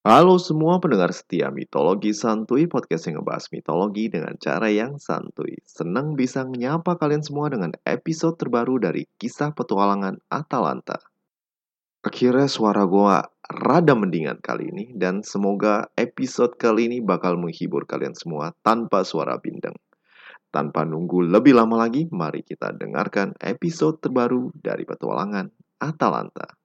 Halo semua pendengar setia Mitologi Santuy, podcast yang ngebahas mitologi dengan cara yang santuy. Senang bisa menyapa kalian semua dengan episode terbaru dari kisah petualangan Atalanta. Akhirnya suara gua rada mendingan kali ini dan semoga episode kali ini bakal menghibur kalian semua tanpa suara bindeng. Tanpa nunggu lebih lama lagi, mari kita dengarkan episode terbaru dari petualangan Atalanta.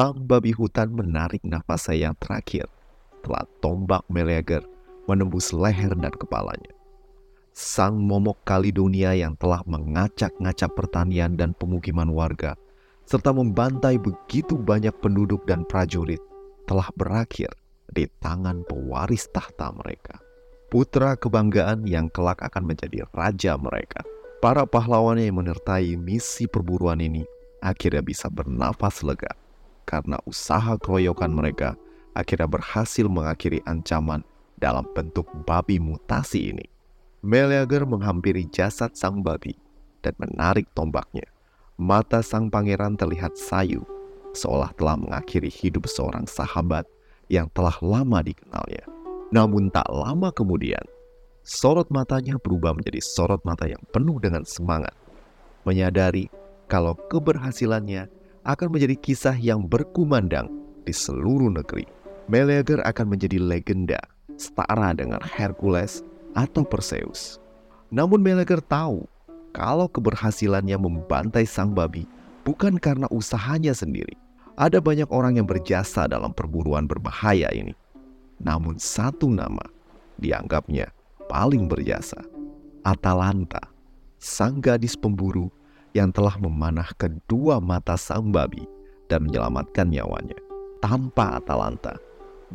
Sang babi hutan menarik nafasnya yang terakhir setelah tombak Meleager menembus leher dan kepalanya. Sang momok Kalidonia yang telah mengacak-ngacak pertanian dan pemukiman warga serta membantai begitu banyak penduduk dan prajurit telah berakhir di tangan pewaris tahta mereka. Putra kebanggaan yang kelak akan menjadi raja mereka. Para pahlawan yang menyertai misi perburuan ini akhirnya bisa bernafas lega karena usaha keroyokan mereka akhirnya berhasil mengakhiri ancaman dalam bentuk babi mutasi ini. Meleager menghampiri jasad sang babi dan menarik tombaknya. Mata sang pangeran terlihat sayu, seolah telah mengakhiri hidup seorang sahabat yang telah lama dikenalnya. Namun tak lama kemudian, sorot matanya berubah menjadi sorot mata yang penuh dengan semangat. Menyadari kalau keberhasilannya akan menjadi kisah yang berkumandang di seluruh negeri. Meleager akan menjadi legenda setara dengan Hercules atau Perseus. Namun Meleager tahu kalau keberhasilannya membantai sang babi bukan karena usahanya sendiri. Ada banyak orang yang berjasa dalam perburuan berbahaya ini. Namun satu nama dianggapnya paling berjasa. Atalanta, sang gadis pemburu yang telah memanah kedua mata sang babi dan menyelamatkan nyawanya. Tanpa Atalanta,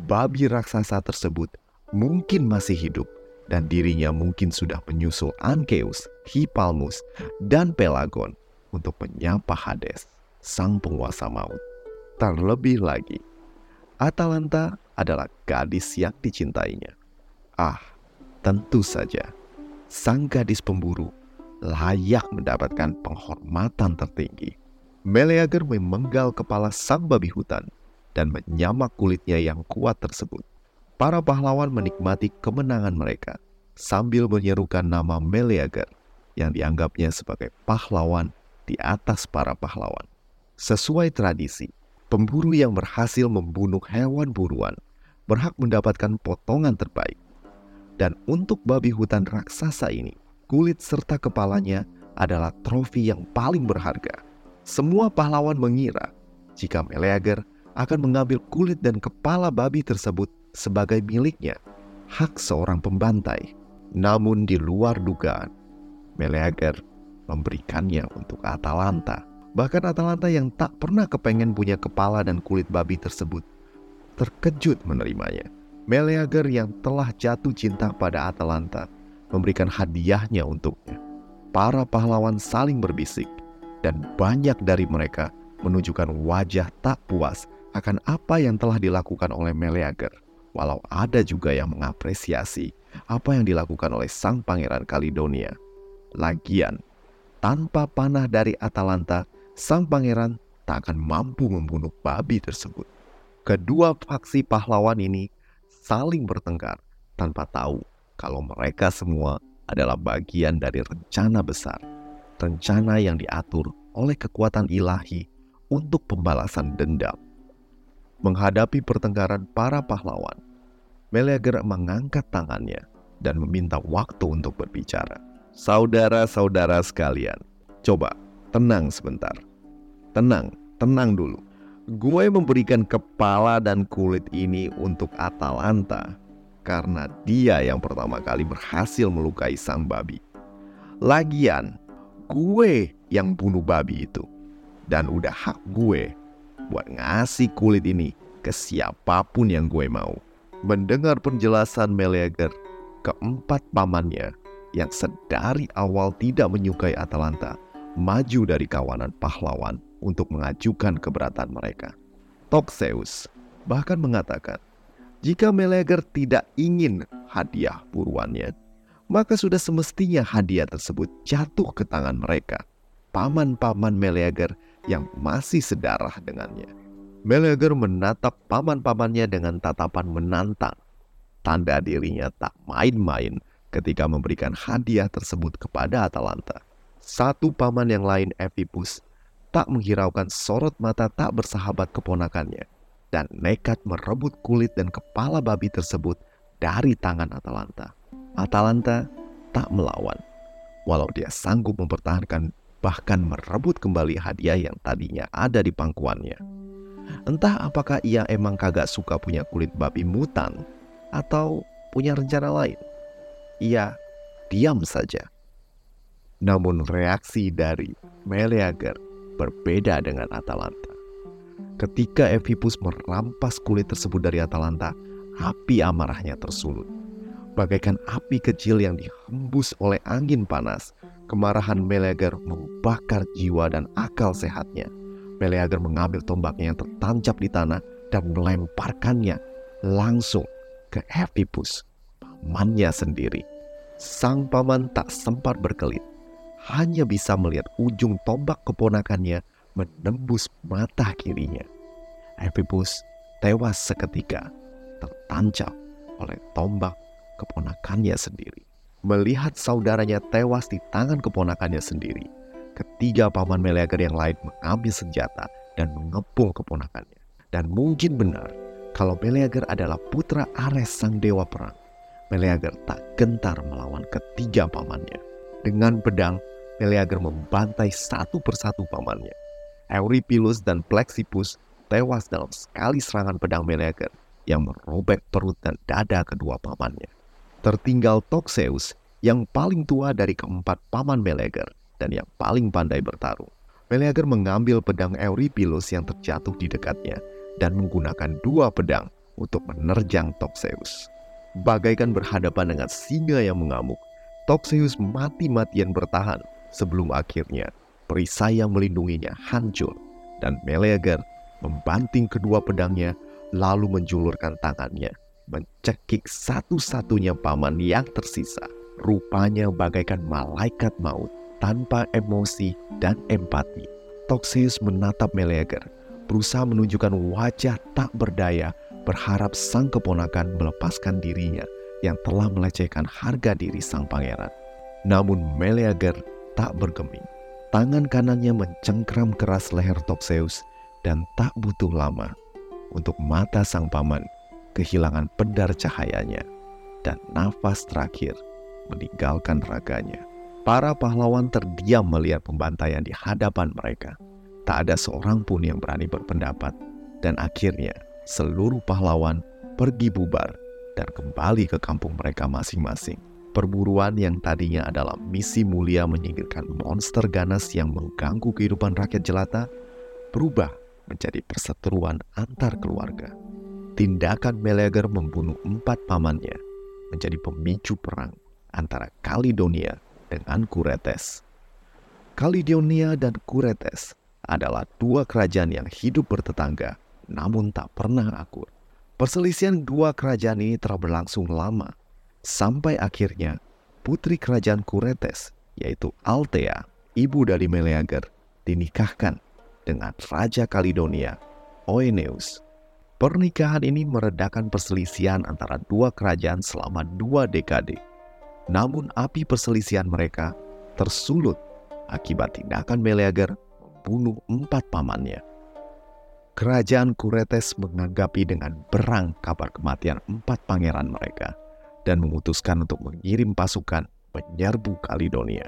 babi raksasa tersebut mungkin masih hidup dan dirinya mungkin sudah menyusul Ankeus, Hippalmus, dan Pelagon untuk menyapa Hades, sang penguasa maut. Terlebih lagi, Atalanta adalah gadis yang dicintainya. Ah, tentu saja, sang gadis pemburu layak mendapatkan penghormatan tertinggi. Meleager memenggal kepala sang babi hutan dan menyamak kulitnya yang kuat tersebut. Para pahlawan menikmati kemenangan mereka sambil menyerukan nama Meleager yang dianggapnya sebagai pahlawan di atas para pahlawan. Sesuai tradisi, pemburu yang berhasil membunuh hewan buruan berhak mendapatkan potongan terbaik. Dan untuk babi hutan raksasa ini, kulit serta kepalanya adalah trofi yang paling berharga. Semua pahlawan mengira jika Meleager akan mengambil kulit dan kepala babi tersebut sebagai miliknya, hak seorang pembantai. Namun di luar dugaan, Meleager memberikannya untuk Atalanta. Bahkan Atalanta yang tak pernah kepengen punya kepala dan kulit babi tersebut, terkejut menerimanya. Meleager yang telah jatuh cinta pada Atalanta memberikan hadiahnya untuknya. Para pahlawan saling berbisik, dan banyak dari mereka menunjukkan wajah tak puas akan apa yang telah dilakukan oleh Meleager. Walau ada juga yang mengapresiasi apa yang dilakukan oleh sang pangeran Kalidonia. Lagian, tanpa panah dari Atalanta, sang pangeran tak akan mampu membunuh babi tersebut. Kedua faksi pahlawan ini saling bertengkar tanpa tahu kalau mereka semua adalah bagian dari rencana besar, rencana yang diatur oleh kekuatan ilahi untuk pembalasan dendam. Menghadapi pertengkaran para pahlawan, Meleager mengangkat tangannya dan meminta waktu untuk berbicara. Saudara-saudara sekalian, coba tenang sebentar. Tenang, tenang dulu. Gue memberikan kepala dan kulit ini untuk Atalanta karena dia yang pertama kali berhasil melukai sang babi. Lagian, gue yang bunuh babi itu. Dan udah hak gue buat ngasih kulit ini ke siapa pun yang gue mau. Mendengar penjelasan Meleager, keempat pamannya yang sedari awal tidak menyukai Atalanta maju dari kawanan pahlawan untuk mengajukan keberatan mereka. Toxeus bahkan mengatakan, jika Meleager tidak ingin hadiah buruannya, maka sudah semestinya hadiah tersebut jatuh ke tangan mereka, paman-paman Meleager yang masih sedarah dengannya. Meleager menatap paman-pamannya dengan tatapan menantang. Tanda dirinya tak main-main ketika memberikan hadiah tersebut kepada Atalanta. Satu paman yang lain, Evipus, tak menghiraukan sorot mata tak bersahabat keponakannya dan nekat merebut kulit dan kepala babi tersebut dari tangan Atalanta. Atalanta tak melawan, walau dia sanggup mempertahankan bahkan merebut kembali hadiah yang tadinya ada di pangkuannya. Entah apakah ia emang kagak suka punya kulit babi mutan atau punya rencana lain. Ia diam saja. Namun reaksi dari Meleager berbeda dengan Atalanta. Ketika Evipus merampas kulit tersebut dari Atalanta, api amarahnya tersulut. Bagaikan api kecil yang dihembus oleh angin panas, kemarahan Meleager membakar jiwa dan akal sehatnya. Meleager mengambil tombaknya yang tertancap di tanah dan melemparkannya langsung ke Evipus, pamannya sendiri. Sang paman tak sempat berkelit, hanya bisa melihat ujung tombak keponakannya menembus mata kirinya. Evipus tewas seketika, tertancap oleh tombak keponakannya sendiri. Melihat saudaranya tewas di tangan keponakannya sendiri, ketiga paman Meleager yang lain mengambil senjata dan mengepung keponakannya. Dan mungkin benar kalau Meleager adalah putra Ares sang dewa perang. Meleager tak gentar melawan ketiga pamannya. Dengan pedang, Meleager membantai satu persatu pamannya. Euripilus dan Plexippus tewas dalam sekali serangan pedang Meleager yang merobek perut dan dada kedua pamannya. Tertinggal Toxeus yang paling tua dari keempat paman Meleager dan yang paling pandai bertarung. Meleager mengambil pedang Euripilus yang terjatuh di dekatnya dan menggunakan dua pedang untuk menerjang Toxeus. Bagaikan berhadapan dengan singa yang mengamuk, Toxeus mati-matian bertahan sebelum akhirnya perisai yang melindunginya hancur dan Meleager membanting kedua pedangnya lalu menjulurkan tangannya mencekik satu-satunya paman yang tersisa. Rupanya bagaikan malaikat maut tanpa emosi dan empati. Toxius menatap Meleager, berusaha menunjukkan wajah tak berdaya, berharap sang keponakan melepaskan dirinya yang telah melecehkan harga diri sang pangeran. Namun Meleager tak bergeming. Tangan kanannya mencengkram keras leher Toxeus dan tak butuh lama untuk mata sang paman kehilangan pedar cahayanya dan nafas terakhir meninggalkan raganya. Para pahlawan terdiam melihat pembantaian di hadapan mereka. Tak ada seorang pun yang berani berpendapat dan akhirnya seluruh pahlawan pergi bubar dan kembali ke kampung mereka masing-masing perburuan yang tadinya adalah misi mulia menyingkirkan monster ganas yang mengganggu kehidupan rakyat jelata, berubah menjadi perseteruan antar keluarga. Tindakan Meleager membunuh empat pamannya menjadi pemicu perang antara Kalidonia dengan Kuretes. Kalidonia dan Kuretes adalah dua kerajaan yang hidup bertetangga namun tak pernah akur. Perselisihan dua kerajaan ini telah berlangsung lama Sampai akhirnya putri kerajaan Kuretes, yaitu Altea, ibu dari Meleager, dinikahkan dengan Raja Kalidonia, Oeneus. Pernikahan ini meredakan perselisihan antara dua kerajaan selama dua dekade. Namun api perselisihan mereka tersulut akibat tindakan Meleager membunuh empat pamannya. Kerajaan Kuretes menganggapi dengan berang kabar kematian empat pangeran mereka dan memutuskan untuk mengirim pasukan menyerbu Kalidonia.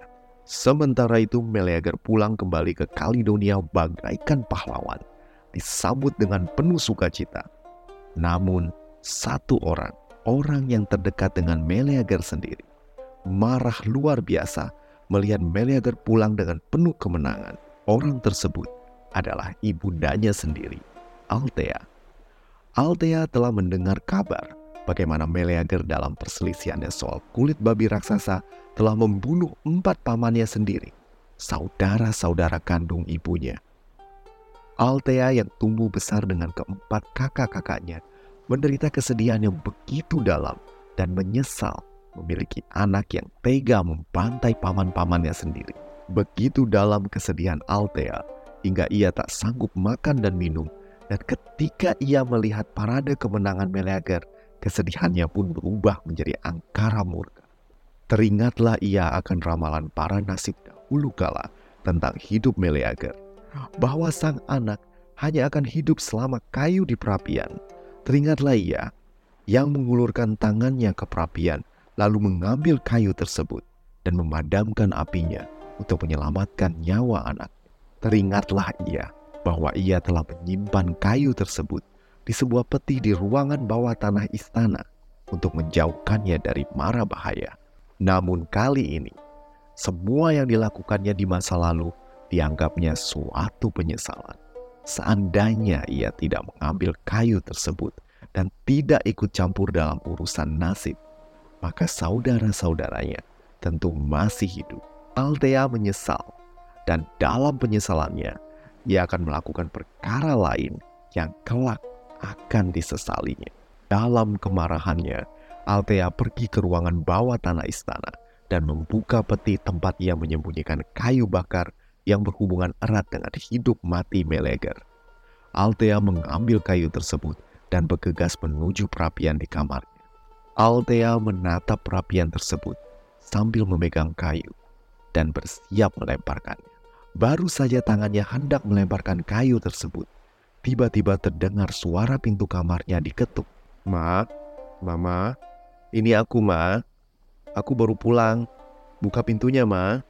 Sementara itu Meleager pulang kembali ke Kalidonia bagaikan pahlawan, disambut dengan penuh sukacita. Namun satu orang, orang yang terdekat dengan Meleager sendiri, marah luar biasa melihat Meleager pulang dengan penuh kemenangan. Orang tersebut adalah ibundanya sendiri, Altea. Altea telah mendengar kabar bagaimana Meleager dalam perselisihannya soal kulit babi raksasa telah membunuh empat pamannya sendiri, saudara-saudara kandung ibunya. Altea yang tumbuh besar dengan keempat kakak-kakaknya menderita kesedihan yang begitu dalam dan menyesal memiliki anak yang tega membantai paman-pamannya sendiri. Begitu dalam kesedihan Altea hingga ia tak sanggup makan dan minum. Dan ketika ia melihat parade kemenangan Meleager, kesedihannya pun berubah menjadi angkara murka. Teringatlah ia akan ramalan para nasib dahulu kala tentang hidup Meleager, bahwa sang anak hanya akan hidup selama kayu di perapian. Teringatlah ia yang mengulurkan tangannya ke perapian lalu mengambil kayu tersebut dan memadamkan apinya untuk menyelamatkan nyawa anak. Teringatlah ia bahwa ia telah menyimpan kayu tersebut di sebuah peti di ruangan bawah tanah istana untuk menjauhkannya dari mara bahaya. Namun kali ini, semua yang dilakukannya di masa lalu dianggapnya suatu penyesalan. Seandainya ia tidak mengambil kayu tersebut dan tidak ikut campur dalam urusan nasib, maka saudara-saudaranya tentu masih hidup. Altea menyesal, dan dalam penyesalannya, ia akan melakukan perkara lain yang kelak akan disesalinya. Dalam kemarahannya, Altea pergi ke ruangan bawah tanah istana dan membuka peti tempat ia menyembunyikan kayu bakar yang berhubungan erat dengan hidup mati Meleger. Altea mengambil kayu tersebut dan bergegas menuju perapian di kamarnya. Altea menatap perapian tersebut sambil memegang kayu dan bersiap melemparkannya. Baru saja tangannya hendak melemparkan kayu tersebut, tiba-tiba terdengar suara pintu kamarnya diketuk. Ma, Mama, ini aku, Ma. Aku baru pulang. Buka pintunya, Ma.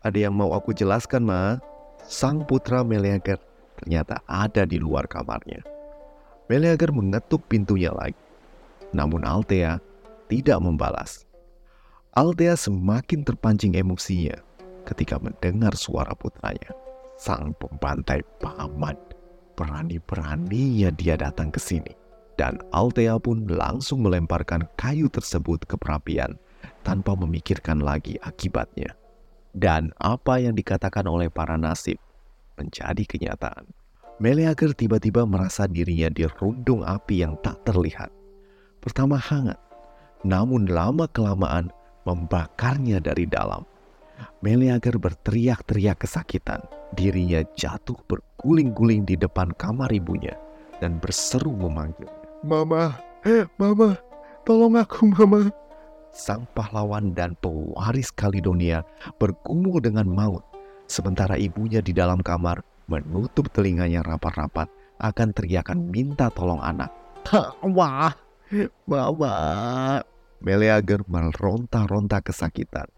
Ada yang mau aku jelaskan, Ma. Sang putra Meleager ternyata ada di luar kamarnya. Meleager mengetuk pintunya lagi. Namun Altea tidak membalas. Altea semakin terpancing emosinya ketika mendengar suara putranya. Sang pembantai paman berani-beraninya dia datang ke sini. Dan Altea pun langsung melemparkan kayu tersebut ke perapian tanpa memikirkan lagi akibatnya. Dan apa yang dikatakan oleh para nasib menjadi kenyataan. Meleager tiba-tiba merasa dirinya dirundung api yang tak terlihat. Pertama hangat, namun lama-kelamaan membakarnya dari dalam. Meleager berteriak-teriak kesakitan. Dirinya jatuh berguling-guling di depan kamar ibunya dan berseru memanggil. Mama, Mama, tolong aku Mama. Sang pahlawan dan pewaris Kalidonia bergumul dengan maut, sementara ibunya di dalam kamar menutup telinganya rapat-rapat akan teriakan minta tolong anak. Wah, Mama. Meleager meronta-ronta kesakitan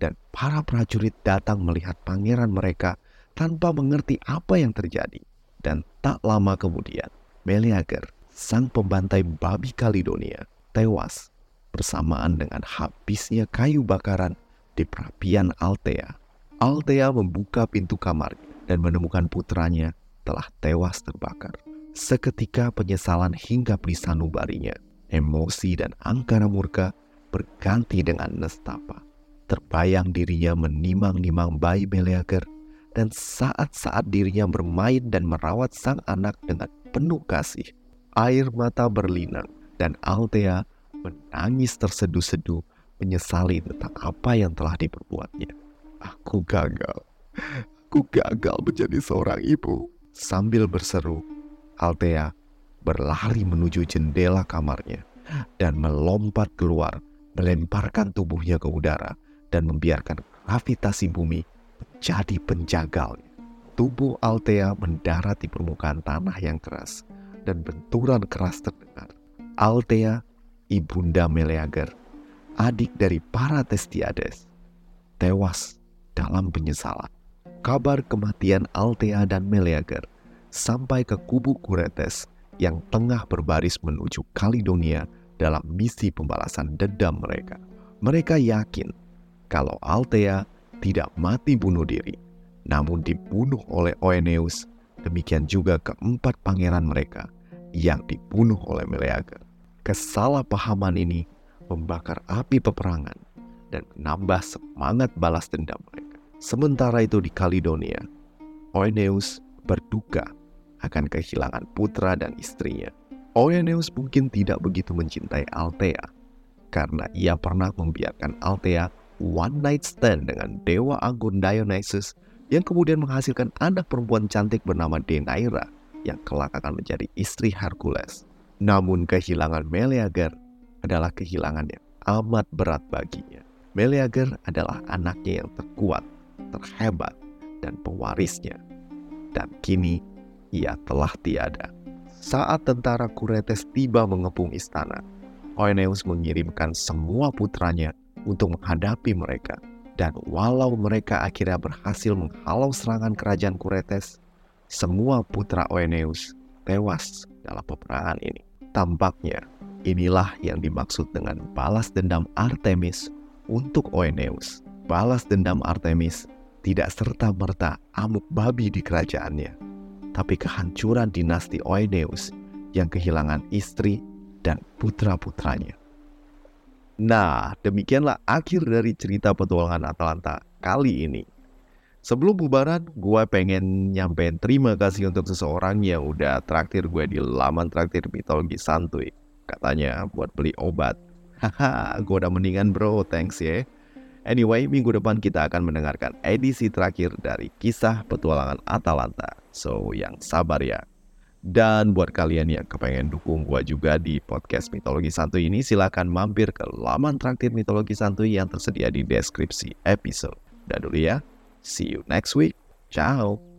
dan para prajurit datang melihat pangeran mereka tanpa mengerti apa yang terjadi. Dan tak lama kemudian, Meleager, sang pembantai babi Kalidonia, tewas bersamaan dengan habisnya kayu bakaran di perapian Altea. Altea membuka pintu kamar dan menemukan putranya telah tewas terbakar. Seketika penyesalan hinggap di sanubarinya. Emosi dan angkara murka berganti dengan nestapa terbayang dirinya menimang-nimang bayi Meleager dan saat-saat dirinya bermain dan merawat sang anak dengan penuh kasih. Air mata berlinang dan Altea menangis terseduh-seduh menyesali tentang apa yang telah diperbuatnya. Aku gagal. Aku gagal menjadi seorang ibu. Sambil berseru, Altea berlari menuju jendela kamarnya dan melompat keluar, melemparkan tubuhnya ke udara dan membiarkan gravitasi bumi menjadi penjagalnya. Tubuh Altea mendarat di permukaan tanah yang keras dan benturan keras terdengar. Altea, ibunda Meleager, adik dari para Testiades, tewas dalam penyesalan. Kabar kematian Altea dan Meleager sampai ke kubu Kuretes yang tengah berbaris menuju Kalidonia dalam misi pembalasan dendam mereka. Mereka yakin kalau Althea tidak mati bunuh diri, namun dibunuh oleh Oeneus. Demikian juga keempat pangeran mereka yang dibunuh oleh Meleager. Kesalahpahaman ini membakar api peperangan dan menambah semangat balas dendam mereka. Sementara itu di Kaledonia, Oeneus berduka akan kehilangan putra dan istrinya. Oeneus mungkin tidak begitu mencintai Althea karena ia pernah membiarkan Althea one night stand dengan dewa anggun Dionysus yang kemudian menghasilkan anak perempuan cantik bernama Denaira yang kelak akan menjadi istri Hercules. Namun kehilangan Meleager adalah kehilangan yang amat berat baginya. Meleager adalah anaknya yang terkuat, terhebat, dan pewarisnya. Dan kini ia telah tiada. Saat tentara Kuretes tiba mengepung istana, Oeneus mengirimkan semua putranya untuk menghadapi mereka. Dan walau mereka akhirnya berhasil menghalau serangan kerajaan Kuretes, semua putra Oeneus tewas dalam peperangan ini. Tampaknya inilah yang dimaksud dengan balas dendam Artemis untuk Oeneus. Balas dendam Artemis tidak serta-merta amuk babi di kerajaannya tapi kehancuran dinasti Oeneus yang kehilangan istri dan putra-putranya. Nah, demikianlah akhir dari cerita petualangan Atalanta kali ini. Sebelum bubaran, gue pengen nyampein terima kasih untuk seseorang yang udah traktir gue di laman traktir mitologi santuy. Katanya buat beli obat. Haha, gue udah mendingan bro, thanks ya. Anyway, minggu depan kita akan mendengarkan edisi terakhir dari kisah petualangan Atalanta. So, yang sabar ya. Dan buat kalian yang kepengen dukung gua juga di podcast Mitologi Santuy ini, silahkan mampir ke laman traktir Mitologi Santuy yang tersedia di deskripsi episode. Dan dulu ya, see you next week. Ciao!